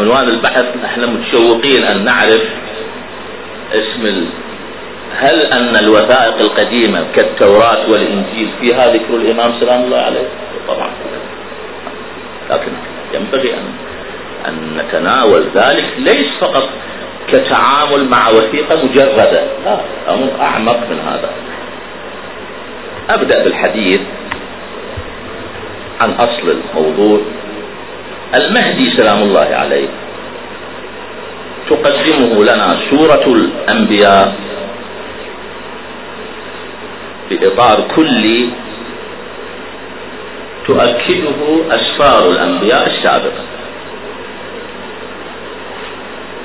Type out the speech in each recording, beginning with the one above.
عنوان البحث إحنا متشوقين أن نعرف اسم ال... هل أن الوثائق القديمة كالتوراة والإنجيل فيها ذكر الإمام سلام الله عليه؟ طبعا. لكن ينبغي ان أن نتناول ذلك ليس فقط كتعامل مع وثيقة مجردة لا أمر أعمق من هذا. أبدأ بالحديث عن أصل الموضوع. المهدي سلام الله عليه. تقدمه لنا سورة الأنبياء بإطار كلي تؤكده أسفار الأنبياء السابقة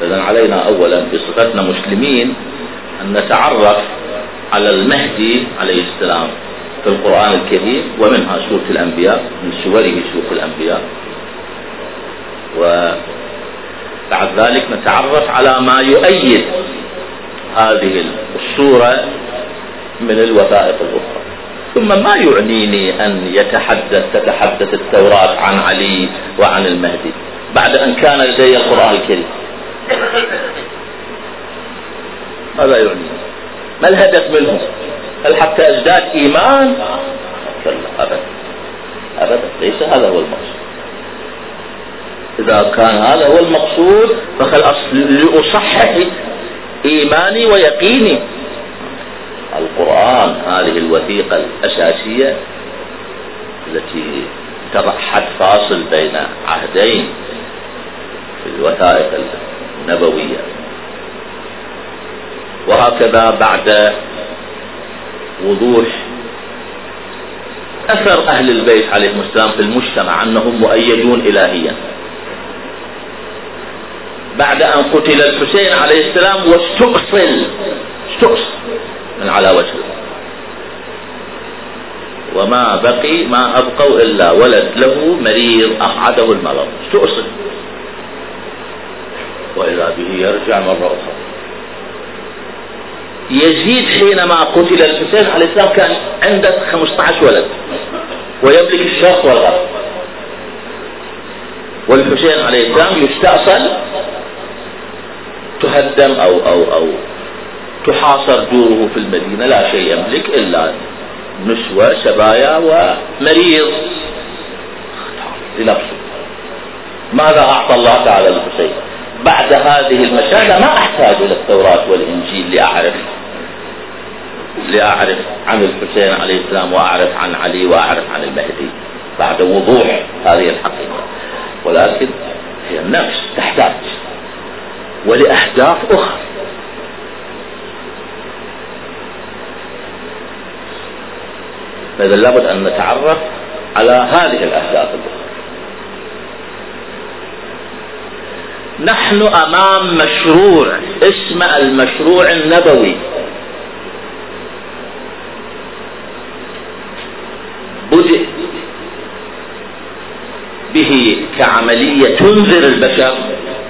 إذا علينا أولا بصفتنا مسلمين أن نتعرف على المهدي عليه السلام في القرآن الكريم ومنها سورة الأنبياء من سوره سورة الأنبياء. وبعد ذلك نتعرف على ما يؤيد هذه الصورة من الوثائق الأخرى. ثم ما يعنيني أن يتحدث تتحدث التوراة عن علي وعن المهدي بعد أن كان لدي القرآن الكريم؟ ماذا يعنيني. ما الهدف منهم هل حتى ازداد إيمان؟ كلا أبدا. أبدا. ليس هذا هو المقصود. إذا كان هذا هو المقصود فخلاص لأصحح إيماني ويقيني. القرآن هذه الوثيقة الأساسية التي تضع حد فاصل بين عهدين في الوثائق النبوية. وهكذا بعد وضوح أثر أهل البيت عليهم السلام في المجتمع أنهم مؤيدون إلهيا. بعد أن قتل الحسين عليه السلام واستؤصل استؤصل من على وجه الأرض وما بقي ما أبقوا إلا ولد له مريض أقعده المرض. استؤصل وإذا به يرجع مرة أخرى. يزيد حينما قتل الحسين عليه السلام كان عنده 15 ولد. ويملك الشرق والغرب. والحسين عليه السلام يستأصل تهدم أو, أو, أو تحاصر دوره في المدينة لا شيء يملك إلا نسوة سبايا ومريض. لنفسه ماذا أعطى الله تعالى الحسين بعد هذه المشاهد ما أحتاج إلى التوراة والإنجيل لأعرف لأعرف عن الحسين عليه السلام وأعرف عن علي وأعرف عن المهدي بعد وضوح هذه الحقيقة. ولكن هي النفس تحتاج ولأهداف أخرى. فإذا لابد أن نتعرف على هذه الأهداف الأخرى. نحن أمام مشروع اسمه المشروع النبوي. بدأ به كعملية تنذر البشر.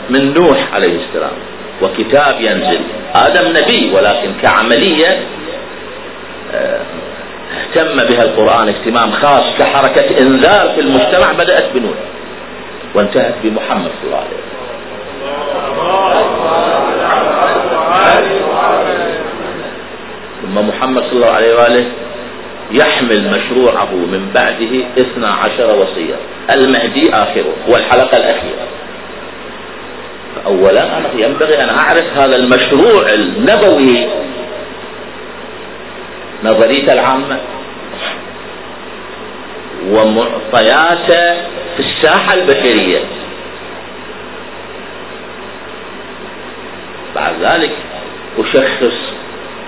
من نوح عليه السلام. وكتاب ينزل. آدم نبي ولكن كعملية آه، اهتم بها القرآن اهتمام خاص كحركة إنذار في المجتمع بدأت بنوح. وانتهت بمحمد صلى الله عليه وسلم. ثم محمد صلى الله عليه وآله يحمل مشروعه من بعده اثنا عشر وصية. المهدي آخره والحلقة الأخيرة. أولا أنا ينبغي أن أعرف هذا المشروع النبوي. نظريته العامة ومعطياته في الساحة البشرية. بعد ذلك أشخص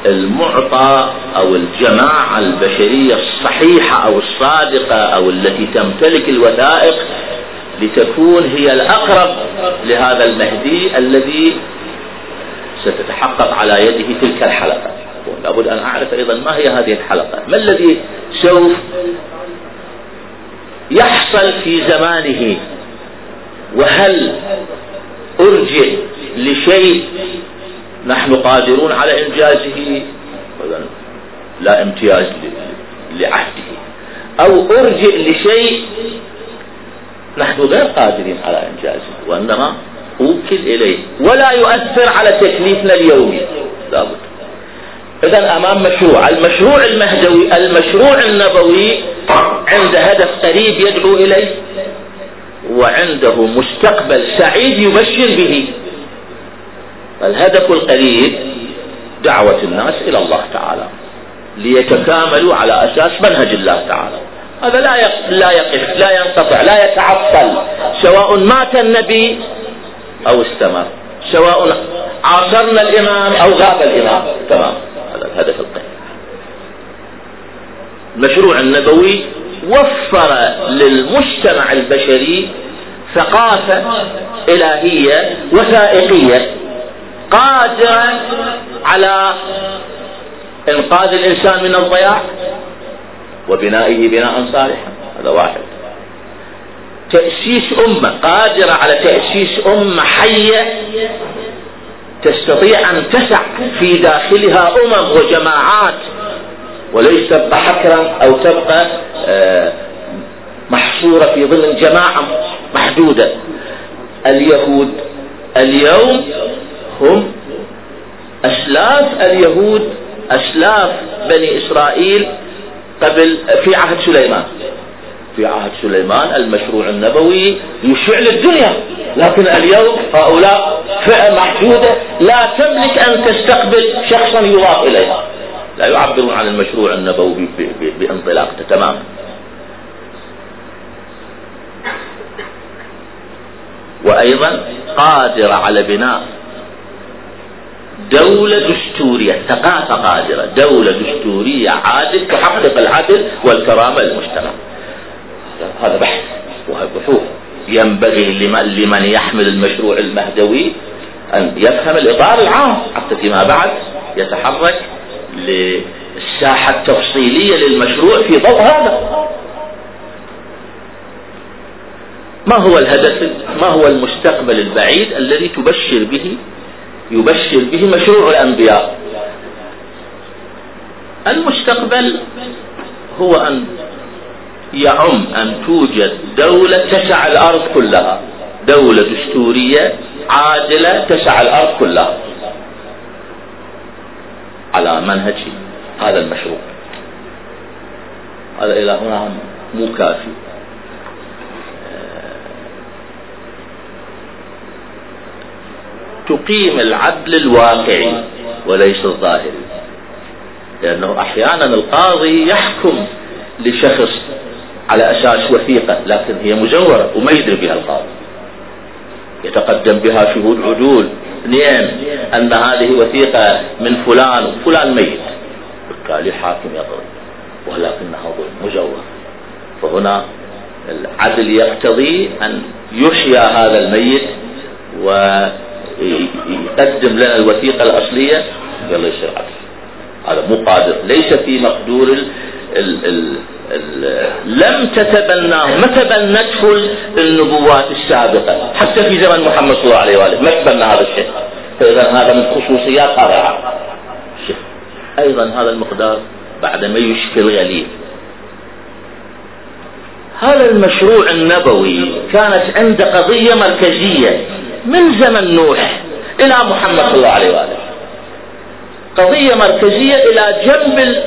المعطى أو الجماعة البشرية الصحيحة أو الصادقة أو التي تمتلك الوثائق لتكون هي الأقرب لهذا المهدي الذي ستتحقق على يده تلك الحلقة. لابد أن أعرف أيضا ما هي هذه الحلقة. ما الذي سوف يحصل في زمانه؟ وهل أرجع لشيء نحن قادرون على إنجازه؟ لا امتياز لعهده. أو أرجع لشيء نحن غير قادرين على إنجازه وإنما أوكل إليه ولا يؤثر على تكليفنا اليومي. لابد. إذا أمام مشروع المشروع المهدوي المشروع النبوي عند هدف قريب يدعو إليه وعنده مستقبل سعيد يبشر به. الهدف القريب دعوة الناس إلى الله تعالى ليتكاملوا على أساس منهج الله تعالى. هذا لا لا يقف لا ينقطع لا يتعطل. سواء مات النبي أو استمر. سواء عاصرنا الإمام أو غاب الإمام. تمام. هذا الهدف القريب المشروع النبوي وفر للمجتمع البشري ثقافة إلهية وثائقية قادرة على إنقاذ الإنسان من الضياع وبنائه بناء صالحا. هذا واحد. تأسيس أمة قادرة على تأسيس أمة حية تستطيع أن تسع في داخلها أمم وجماعات وليس تبقى حكرا أو تبقى آه، محصورة في ضمن جماعة محدودة. اليهود اليوم هم أسلاف اليهود أسلاف بني إسرائيل قبل في عهد سليمان. في عهد سليمان المشروع النبوي يشع للدنيا لكن اليوم هؤلاء فئة محدودة لا تملك أن تستقبل شخصا يضاف إليها. لا يعبرون عن المشروع النبوي بانطلاقته تماما. وأيضا قادرة على بناء دولة دستورية ثقافة قادرة دولة دستورية عادل تحقق العدل والكرامة للمجتمع. هذا بحث وهذا بحوث. ينبغي لمن يحمل المشروع المهدوي أن يفهم الإطار العام حتى فيما بعد يتحرك للساحة التفصيلية للمشروع في ضوء هذا. ما هو الهدف؟ ما هو المستقبل البعيد الذي تبشر به يبشر به مشروع الأنبياء. المستقبل هو أن يعم أن توجد دولة تسع الأرض كلها. دولة دستورية عادلة تسع الأرض كلها. على منهج هذا المشروع. هذا إلى هنا مو كافي. تقيم العدل الواقعي وليس الظاهري لأنه أحيانا القاضي يحكم لشخص على أساس وثيقة لكن هي مزورة وما يدري بها القاضي. يتقدم بها شهود عدول اثنين أن هذه وثيقة من فلان وفلان ميت. بالتالي الحاكم يضرب ولكنها ظلم مزورة فهنا العدل يقتضي أن يحيا هذا الميت و يقدم لنا الوثيقة الأصلية. يلا يصير عدل هذا مو قادر. ليس في مقدور ال ال ال ال لم تتبناه. ما تبنته النبوات السابقة. حتى في زمن محمد صلى الله عليه وآله. ما تبنى هذا الشيء فإذا هذا من خصوصيات هذا أيضا هذا المقدار بعد ما يشكل غليل. هذا المشروع النبوي كانت عنده قضية مركزية. من زمن نوح إلى محمد صلى الله عليه وآله. قضية مركزية إلى جنب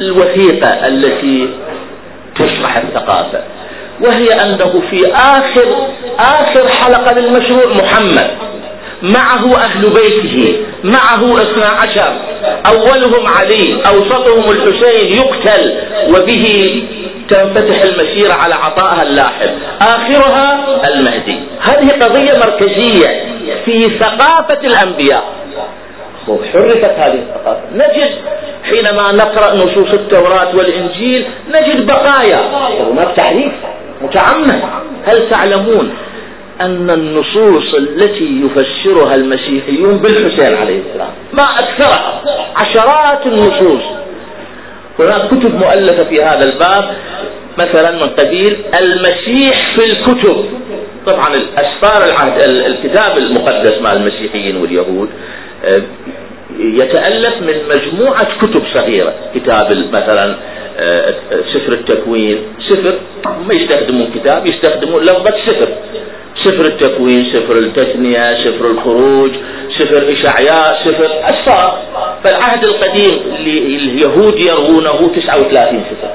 الوثيقة التي تشرح الثقافة وهي أنه في آخر آخر حلقة للمشروع محمد معه أهل بيته معه اثنا عشر أولهم علي أوسطهم الحسين يقتل وبه تنفتح المسيرة على عطائها اللاحق. آخرها المهدي. هذه قضية مركزية في ثقافة الأنبياء. حرفت هذه الثقافة. نجد حينما نقرأ نصوص التوراة والإنجيل نجد بقايا. هناك تحريف متعمد. هل تعلمون أن النصوص التي يفسرها المسيحيون بالحسين عليه السلام ما أكثرها؟ عشرات النصوص. هناك كتب مؤلفة في هذا الباب مثلا من قبيل المسيح في الكتب. طبعا الأسفار العهد الكتاب المقدس مع المسيحيين واليهود آه، يتألف من مجموعة كتب صغيرة. كتاب مثلا آه، سفر التكوين. سفر ما يستخدمون كتاب يستخدمون لفظة سفر. سفر التكوين سفر التثنية سفر الخروج سفر إشعياء سفر أسفار. فالعهد القديم اليهود يروونه 39 سفر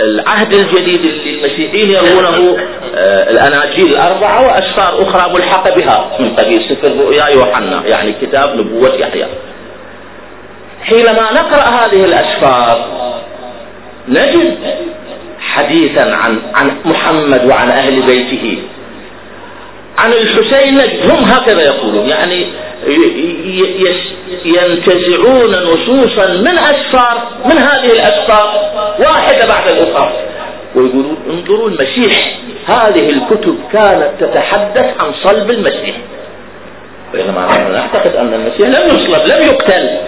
العهد الجديد اللي المسيحيين يروونه آه الأناجيل الأربعة وأسفار أخرى ملحقة بها من قبيل سفر رؤيا يوحنا يعني كتاب نبوة يحيى. حينما نقرأ هذه الأسفار نجد حديثا عن عن محمد وعن أهل بيته. عن الحسين هم هكذا يقولون يعني ينتزعون نصوصا من أسفار من هذه الأسفار واحدة بعد الأخرى. ويقولون انظروا المسيح هذه الكتب كانت تتحدث عن صلب المسيح. بينما نحن نعتقد أن المسيح لم يصلب لم يقتل.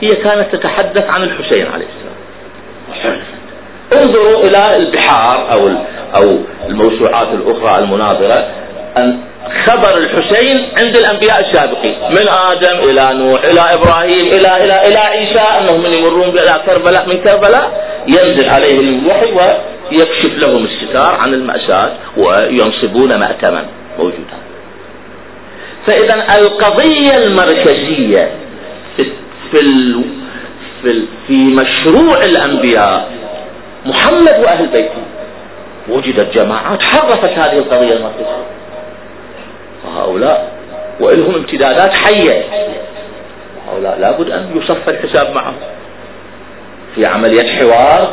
هي كانت تتحدث عن الحسين عليه السلام. انظروا إلى البحار أو أو الموسوعات الأخرى المناظرة أن خبر الحسين عند الأنبياء السابقين. من آدم إلى نوح إلى إبراهيم إلى إلى إلى عيسى أنهم من يمرون إلى كربلاء من كربلاء. ينزل عليهم الوحي ويكشف لهم الستار عن المأساة وينصبون مأتما. موجودا فإذا القضية المركزية في في في, في مشروع الأنبياء محمد وأهل بيته. وجدت جماعات حرفت هذه القضية المركزية. وهؤلاء وإلهم امتدادات حية. هؤلاء لابد أن يصف الحساب معهم. في عملية حوار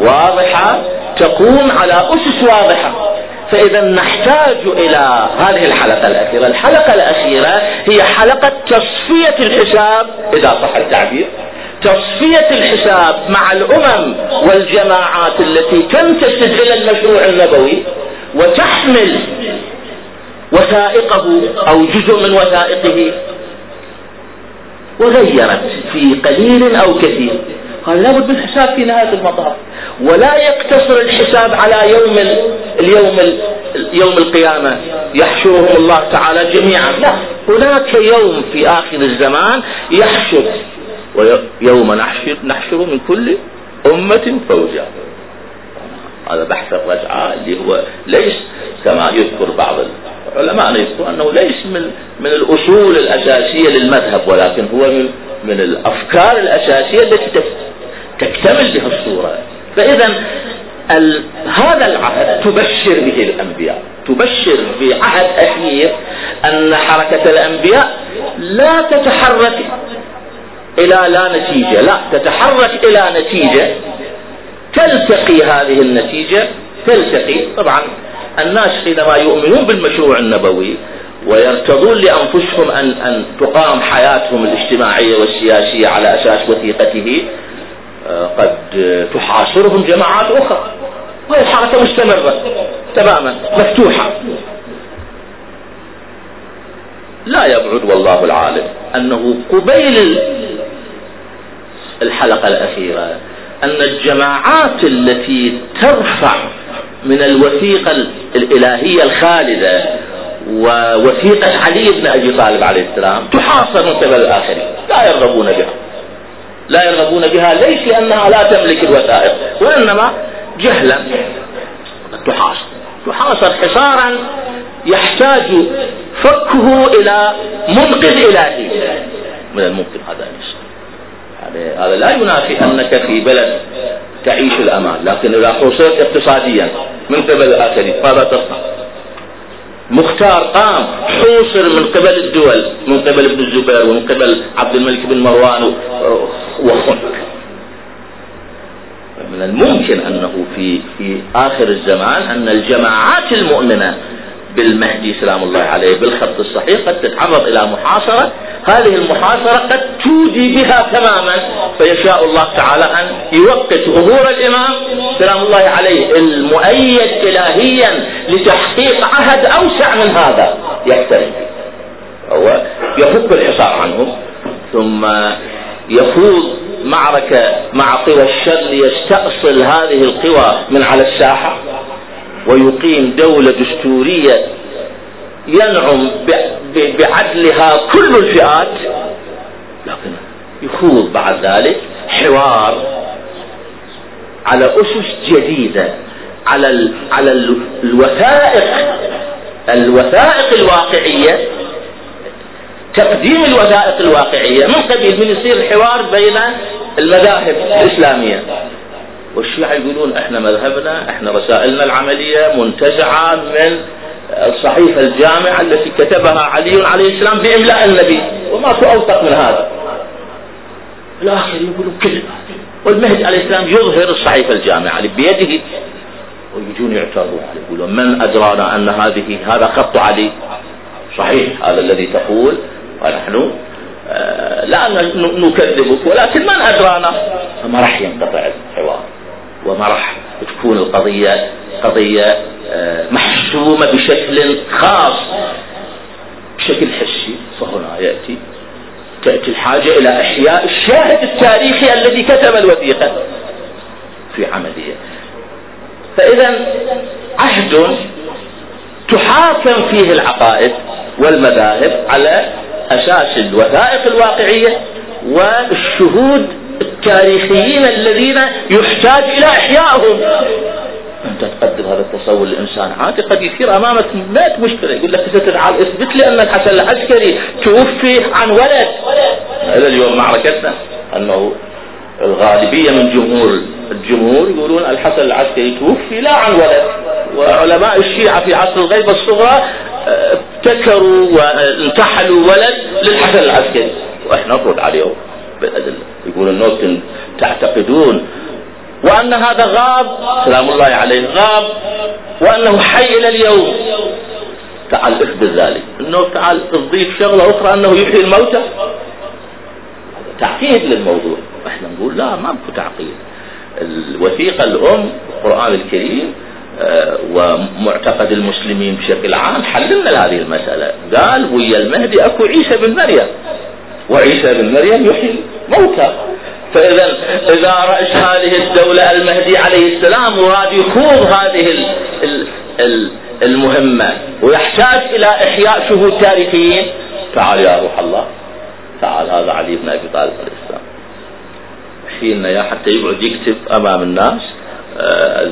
واضحة تقوم على أسس واضحة. فإذا نحتاج إلى هذه الحلقة الأخيرة. الحلقة الأخيرة هي حلقة تصفية الحساب إذا صح التعبير. تصفية الحساب مع الأمم والجماعات التي تنتسب إلى المشروع النبوي وتحمل وثائقه أو جزء من وثائقه وغيرت في قليل أو كثير. قال لابد من حساب في نهاية المطاف. ولا يقتصر الحساب على يوم اليوم يوم القيامة. يحشرهم الله تعالى جميعا. لا هناك يوم في آخر الزمان يحشر. ويوم نحشر نحشر من كل أمة فوجا هذا بحث الرجعة اللي هو ليس كما يذكر بعض العلماء يذكر أنه ليس من من الأصول الأساسية للمذهب ولكن هو من من الأفكار الأساسية التي تكتمل بها الصورة. فإذا هذا العهد تبشر به الأنبياء. تبشر بعهد أخير أن حركة الأنبياء لا تتحرك إلى لا نتيجة لا تتحرك إلى نتيجة. تلتقي هذه النتيجة تلتقي طبعا الناس حينما يؤمنون بالمشروع النبوي ويرتضون لأنفسهم أن, أن تقام حياتهم الاجتماعية والسياسية على أساس وثيقته آه، قد تحاصرهم جماعات أخرى. وهي الحركة مستمرة تماما مفتوحة. لا يبعد والله العالم أنه قبيل الحلقة الأخيرة أن الجماعات التي ترفع من الوثيقة الإلهية الخالدة ووثيقة علي بن أبي طالب عليه السلام تحاصر من قبل الآخرين. لا يرغبون بها. لا يرغبون بها. ليس لأنها لا تملك الوثائق وإنما جهلا تحاصر. تحاصر حصارا يحتاج فكه إلى منقذ إلهي. من الممكن هذا يعني هذا لا ينافي أنك في بلد تعيش الأمان لكن إذا حصرت اقتصاديا من قبل الآخرين ماذا تصنع؟ مختار قام حوصر من قبل الدول من قبل ابن الزبير ومن قبل عبد الملك بن مروان وخنك. من الممكن أنه في, في آخر الزمان أن الجماعات المؤمنة بالمهدي سلام الله عليه بالخط الصحيح قد تتعرض إلى محاصرة. هذه المحاصرة قد تودي بها تماما. فيشاء الله تعالى أن يوقت ظهور الإمام سلام الله عليه المؤيد إلهيا لتحقيق عهد أوسع من هذا. يقترب هو يفك الحصار عنهم ثم يخوض معركة مع قوى الشر ليستأصل هذه القوى من على الساحة. ويقيم دولة دستورية ينعم بعدلها كل الفئات لكن يخوض بعد ذلك حوار على أسس جديدة على على الوثائق الوثائق الواقعية تقديم الوثائق الواقعية. من قبيل من يصير الحوار بين المذاهب الإسلامية. والشيعة يقولون؟ إحنا مذهبنا إحنا رسائلنا العملية منتزعة من الصحيفة الجامعة التي كتبها علي عليه السلام بإملاء النبي. وماكو أوثق من هذا. الآخر يقولون كذب والمهدي عليه السلام يظهر الصحيفة الجامعة بيده. ويجون يعترضون. عليه يقولون من أدرانا أن هذه هذا خط علي. صحيح. هذا الذي تقول. ونحن آه، لا نكذبك ولكن من أدرانا؟ فما راح ينقطع الحوار. وما راح تكون القضية قضية آه، محسومة بشكل خاص. بشكل حسي فهنا يأتي تأتي الحاجة إلى إحياء الشاهد التاريخي الذي كتب الوثيقة في عملية فإذا عهد تحاكم فيه العقائد والمذاهب على أساس الوثائق الواقعية والشهود التاريخيين الذين يحتاج إلى إحيائهم أنت تقدم هذا التصور لإنسان عادي قد يصير أمامك مئة مشكلة. يقول لك تعال اثبت لي أن الحسن العسكري توفي عن ولد. إلى اليوم معركتنا. أنه الغالبية من جمهور الجمهور يقولون الحسن العسكري توفي لا عن ولد. وعلماء الشيعة في عصر الغيبة الصغرى ابتكروا وانتحلوا ولد للحسن العسكري. وإحنا نرد عليهم بالأدلة يقول أنه تعتقدون وأن هذا غاب سلام الله عليه غاب وأنه حي إلى اليوم. تعال اثبت ذلك. انه تعال تضيف شغلة أخرى أنه يحيي الموتى. تعقيد للموضوع. إحنا نقول لا ما بكو تعقيد. الوثيقة الأم القرآن الكريم آه، ومعتقد المسلمين بشكل عام حللنا هذه المسألة. قال ويا المهدي أكو عيسى بن مريم. وعيسى بن مريم يحيي موتى فإذا إذا رأس هذه الدولة المهدي عليه السلام وراد يخوض هذه ال ال ال المهمة ويحتاج إلى إحياء شهود تاريخيين. تعال يا روح الله. تعال هذا علي بن أبي طالب عليه السلام. حين يا حتى يقعد يكتب أمام الناس آه،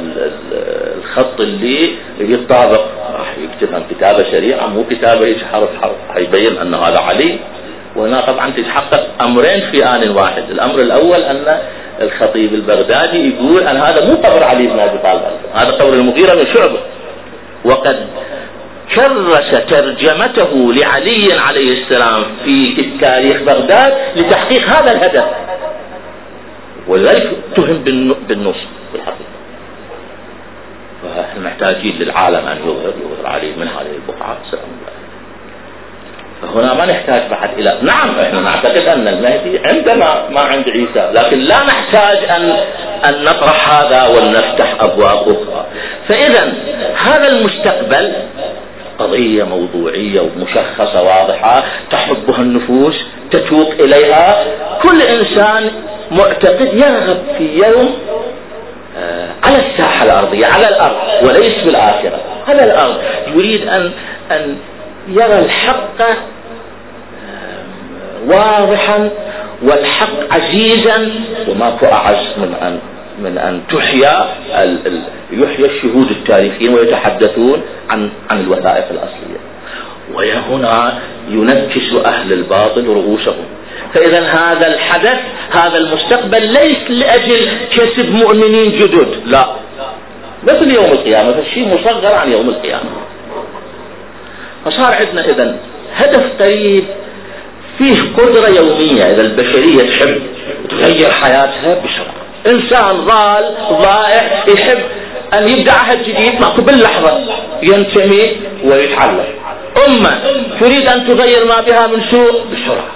الخط اللي يطابق راح يكتبها كتابة سريعة مو كتابة حرف حرف حيبين أن هذا علي. وهنا طبعا تتحقق أمرين في آن واحد. الأمر الأول أن الخطيب البغدادي يقول أن هذا مو قبر علي بن أبي طالب. هذا قبر المغيرة بن شعبة. وقد كرس ترجمته لعلي عليه السلام في تاريخ بغداد لتحقيق هذا الهدف. ولذلك تهم بالنصب في الحقيقة فاحنا محتاجين للعالم أن يظهر يظهر علي من هذه البقعة سلام فهنا ما نحتاج بعد إلى نعم إحنا نعتقد أن المهدي عندنا ما عند عيسى لكن لا نحتاج أن أن نطرح هذا ونفتح أبواب أخرى. فإذا هذا المستقبل قضية موضوعية ومشخصة واضحة تحبها النفوس تتوق إليها. كل إنسان معتقد يرغب في يوم آه، على الساحة الأرضية على الأرض وليس في الآخرة على الأرض. يريد أن أن يرى الحق واضحا والحق عزيزا وماكو أعز من أن من أن تحيا يحيى الشهود التاريخيين ويتحدثون عن عن الوثائق الأصلية. وهنا ينكس أهل الباطل رؤوسهم. فإذا هذا الحدث هذا المستقبل ليس لأجل كسب مؤمنين جدد لا. مثل يوم القيامة فالشيء مصغر عن يوم القيامة. فصار عندنا إذا هدف قريب فيه قدرة يومية إذا البشرية تحب تغير حياتها بسرعة. إنسان ضال ضائع يحب أن يبدأ عهد جديد ماكو باللحظة ينتمي ويتعلم. أمة تريد أن تغير ما بها من سوء بسرعة.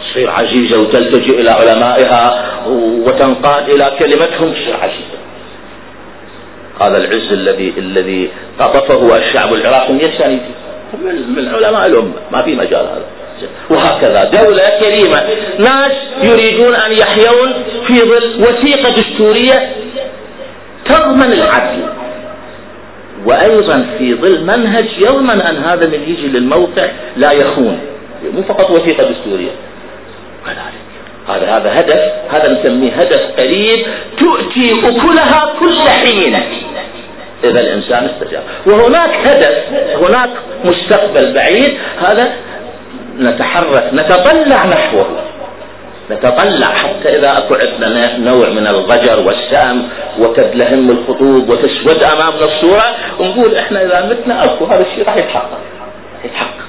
تصير عزيزة وتلتجئ إلى علمائها وتنقاد إلى كلمتهم تصير عزيزة. هذا العز الذي الذي قطفه الشعب العراقي. 100 سنة من علماء الأمة. ما في مجال هذا. وهكذا. دولة كريمة. ناس يريدون أن يحيون في ظل وثيقة دستورية تضمن العدل. وأيضا في ظل منهج يضمن أن هذا من يجي للموقع لا يخون. مو فقط وثيقة دستورية. كذلك. هذا هذا هدف هذا نسميه هدف قريب تؤتي أكلها كل حين. إذا الإنسان استجاب. وهناك هدف هناك مستقبل بعيد. هذا نتحرك نتطلع نحوه. نتطلع حتى إذا أكو عندنا نوع من الضجر والسام وتدلهم الخطوب وتسود أمامنا الصورة. ونقول إحنا إذا متنا أكو هذا الشيء راح يتحقق. يتحقق.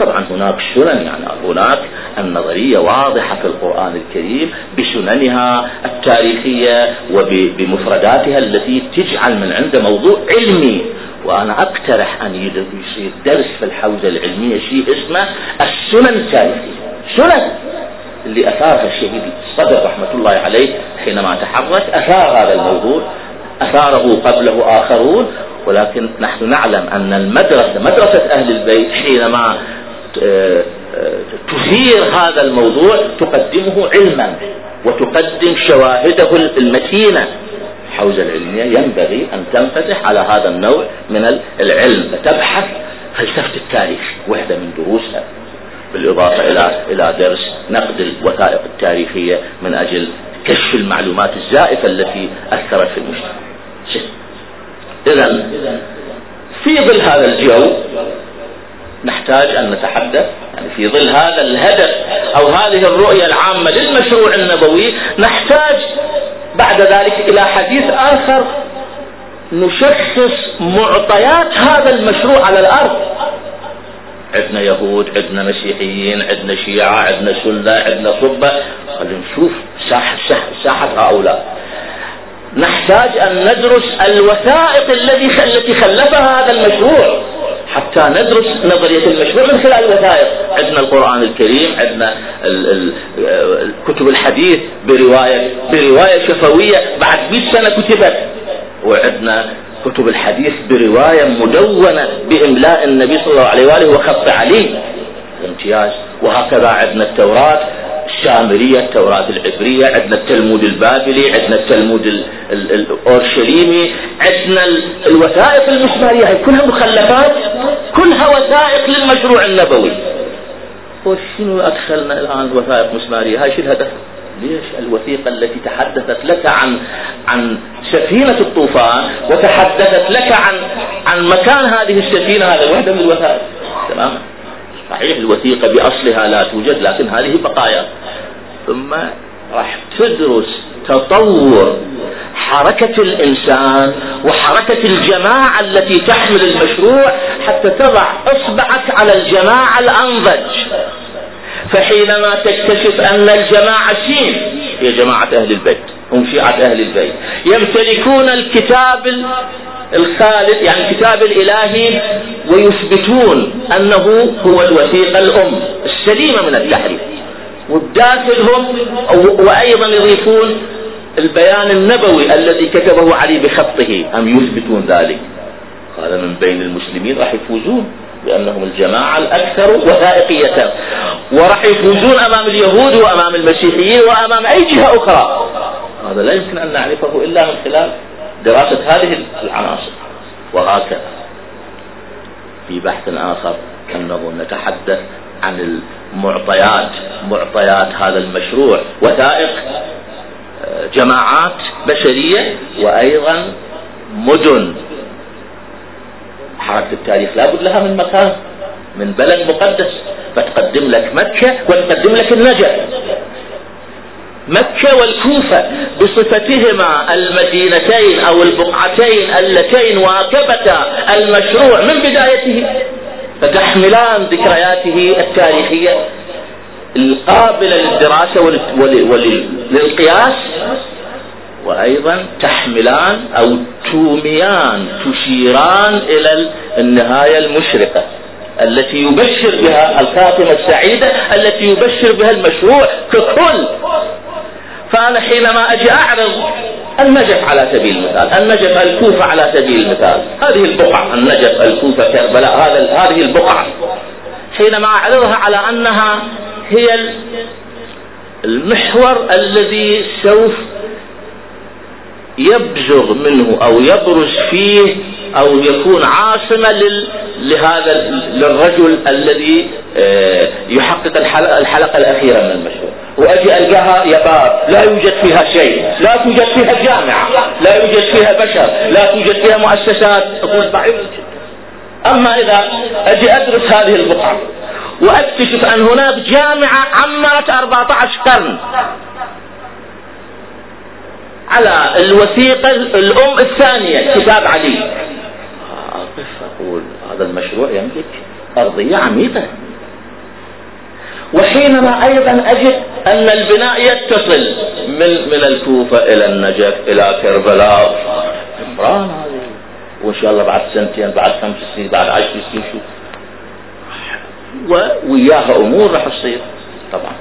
طبعا هناك سنن يعني هناك النظرية واضحة في القرآن الكريم بسننها التاريخية وبمفرداتها التي تجعل من عنده موضوع علمي. وأنا أقترح أن يصير درس في الحوزة العلمية شيء اسمه السنن التاريخية. سنن اللي أثارها الشهيد الصدر رحمة الله عليه حينما تحرك أثار هذا الموضوع أثاره قبله آخرون. ولكن نحن نعلم أن المدرسة مدرسة أهل البيت حينما تثير هذا الموضوع تقدمه علما وتقدم شواهده المتينة. الحوزة العلمية ينبغي أن تنفتح على هذا النوع من العلم فتبحث فلسفة التاريخ وحدة من دروسها بالإضافة إلى إلى درس نقد الوثائق التاريخية من أجل كشف المعلومات الزائفة التي أثرت في المجتمع. إذا في ظل هذا الجو نحتاج أن نتحدث. يعني في ظل هذا الهدف أو هذه الرؤية العامة للمشروع النبوي نحتاج بعد ذلك إلى حديث آخر نشخص معطيات هذا المشروع على الأرض. عندنا يهود عندنا مسيحيين عندنا شيعة عندنا سنة عندنا صبة. خلينا نشوف ساحة, ساحة هؤلاء. نحتاج أن ندرس الوثائق التي خلفها هذا المشروع. حتى ندرس نظرية المشروع من خلال الوثائق. عندنا القرآن الكريم عندنا كتب الحديث برواية برواية شفوية بعد 100 سنة كتبت. وعندنا كتب الحديث برواية مدونة بإملاء النبي صلى الله عليه وآله وخط عليه امتياز وهكذا عندنا التوراة. السامرية التوراة العبرية عندنا التلمود البابلي عندنا التلمود الأورشليمي عندنا الوثائق المسمارية هي كلها مخلفات كلها وثائق للمشروع النبوي. وشنو أدخلنا الآن وثائق مسمارية؟ هاي شو الهدف؟ ليش الوثيقة التي تحدثت لك عن عن سفينة الطوفان وتحدثت لك عن عن مكان هذه السفينة؟ هذا وحدة من الوثائق. تمام؟ صحيح الوثيقة بأصلها لا توجد لكن هذه بقايا. ثم راح تدرس تطور حركة الإنسان وحركة الجماعة التي تحمل المشروع حتى تضع إصبعك على الجماعة الأنضج. فحينما تكتشف أن الجماعة سين هي جماعة أهل البيت هم شيعة أهل البيت يمتلكون الكتاب الخالد يعني الكتاب الإلهي ويثبتون أنه هو الوثيقة الأم السليمة من التحريف. والداخل هم وأيضا يضيفون البيان النبوي الذي كتبه علي بخطه. أم يثبتون ذلك؟ قال من بين المسلمين راح يفوزون لأنهم الجماعة الأكثر وثائقية. وراح يفوزون أمام اليهود وأمام المسيحيين وأمام أي جهة أخرى. هذا لا يمكن أن نعرفه إلا من خلال دراسة هذه العناصر. وهكذا في بحث آخر أنه نتحدث عن المعطيات معطيات هذا المشروع. وثائق جماعات بشرية وأيضا مدن. حركة التاريخ لابد لها من مكان من بلد مقدس. فتقدم لك مكة وتقدم لك النجف. مكة والكوفة بصفتهما المدينتين أو البقعتين اللتين واكبتا المشروع من بدايته. فتحملان ذكرياته التاريخية القابلة للدراسة وللقياس وأيضا تحملان أو توميان تشيران إلى النهاية المشرقة التي يبشر بها الخاتمة السعيدة التي يبشر بها المشروع ككل. فأنا حينما أجي أعرض. النجف على سبيل المثال النجف الكوفة على سبيل المثال. هذه البقعة النجف الكوفة كربلاء هذا هذه البقعة. حينما أعرضها على أنها هي المحور الذي سوف يبزغ منه أو يبرز فيه أو يكون عاصمة لهذا للرجل الذي آه، يحقق الحلقة الأخيرة من المشروع. وأجي ألقاها يباب لا يوجد فيها شيء. لا توجد فيها جامعة. لا يوجد فيها بشر. لا توجد فيها مؤسسات. أقول ضعيف أما إذا أجي أدرس هذه البقعة وأكتشف أن هناك جامعة عمرت 14 قرن. على الوثيقة الأم الثانية كتاب علي. اقف أقول؟ هذا المشروع يملك أرضية عميقة. وحينما أيضا أجد أن البناء يتصل. من من الكوفة إلى النجف إلى كربلاء. عمران هذه. وإن شاء الله بعد سنتين بعد خمس سنين بعد عشر سنين شو وياها أمور راح تصير. طبعا.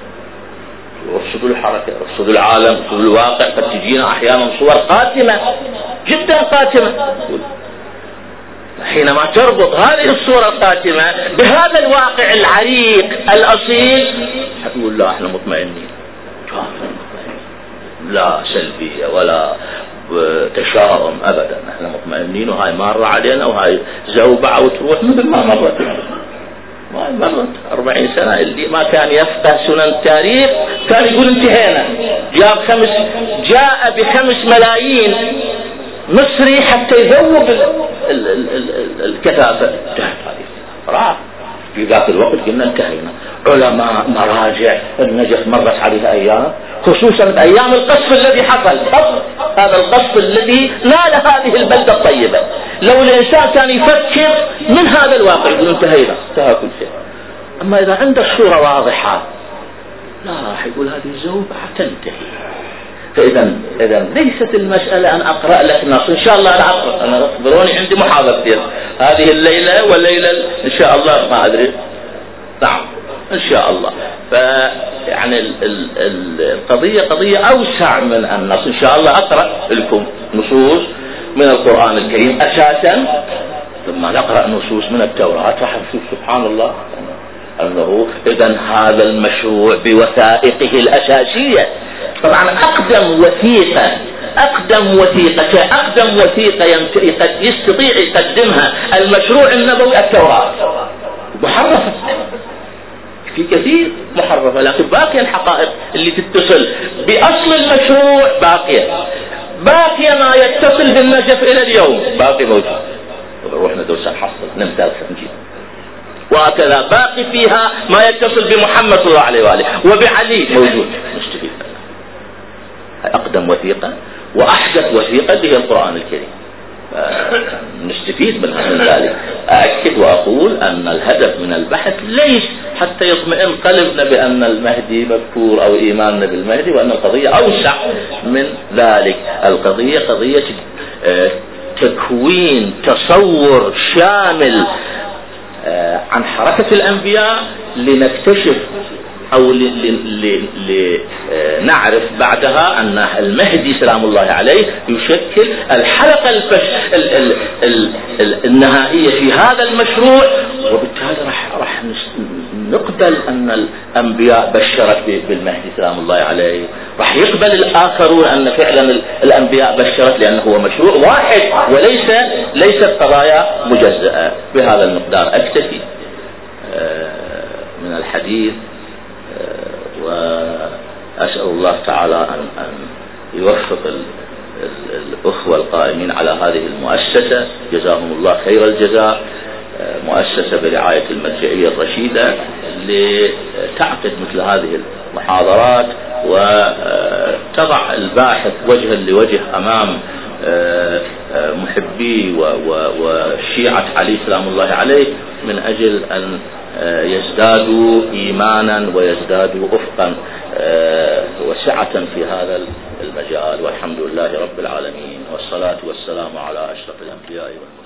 رصد الحركة رصد العالم رصد الواقع قد تجينا أحيانا صور قاتمة جدا قاتمة. حينما تربط هذه الصورة القاتمة بهذا الواقع العريق الأصيل تقول لا إحنا مطمئنين. لا سلبية ولا تشاؤم ابدا إحنا مطمئنين وهاي مارة علينا وهاي زوبعة وتروح مثل ما مرت. ما مرت 40 سنة اللي ما كان يفقه سنن التاريخ كان يقول انتهينا. جاب خمس جاء بخمس ملايين. مصري حتى يذوب الكثافة انتهت هذه راح في ذاك الوقت قلنا انتهينا. علماء مراجع النجف مرت عليها أيام خصوصا أيام القصف الذي حصل. هذا القصف الذي نال هذه البلدة الطيبة. لو الإنسان كان يفكر من هذا الواقع يقول انتهينا. انتهى كل شيء. أما إذا عنده صورة واضحة لا راح يقول هذه زوبعة تنتهي. فإذا إذا ليست المسألة أن أقرأ لك نص إن شاء الله أنا أقرأ. أنا اخبروني عندي محاضرتين هذه الليلة والليلة إن شاء الله ما أدري. نعم إن شاء الله. فيعني القضية قضية أوسع من النص. إن شاء الله أقرأ لكم نصوص من القرآن الكريم أساسا. ثم نقرأ نصوص من التوراة. راح نشوف سبحان الله. أنه إذا هذا المشروع بوثائقه الأساسية. طبعا أقدم وثيقة أقدم وثيقة أقدم وثيقة يستطيع يقدمها المشروع النبوي التوراة. محرفة. في كثير محرفة لكن باقية الحقائق اللي تتصل بأصل المشروع باقية. باقية ما يتصل بالنجف إلى اليوم. باقي موجود. روح ندرس نحصل نمتاز نجيب. وهكذا. باقي فيها ما يتصل بمحمد صلى الله عليه وآله. وبعلي موجود. أقدم وثيقة وأحدث وثيقة هي القرآن الكريم. نستفيد من ذلك أأكد وأقول أن الهدف من البحث ليس حتى يطمئن قلبنا بأن المهدي مذكور أو إيماننا بالمهدي وأن القضية أوسع من ذلك. القضية قضية آه، تكوين تصور شامل. آه، عن حركة الأنبياء لنكتشف أو لنعرف بعدها أن المهدي سلام الله عليه يشكل الحلقة النهائية في هذا المشروع وبالتالي راح نقبل أن الأنبياء بشرت بالمهدي سلام الله عليه. راح يقبل الآخرون أن فعلا الأنبياء بشرت لأنه هو مشروع واحد وليس ليست قضايا مجزأة. بهذا المقدار أكتفي آه، من الحديث وأسأل الله تعالى أن, أن يوفق الأخوة القائمين على هذه المؤسسة. جزاهم الله خير الجزاء. مؤسسة برعاية المرجعية الرشيدة لتعقد مثل هذه المحاضرات وتضع الباحث وجها لوجه أمام محبي وشيعة علي سلام الله عليه من أجل أن يزدادوا إيمانا ويزدادوا أفقا آه، وسعة في هذا المجال. والحمد لله رب العالمين والصلاة والسلام على أشرف الأنبياء والمرسلين.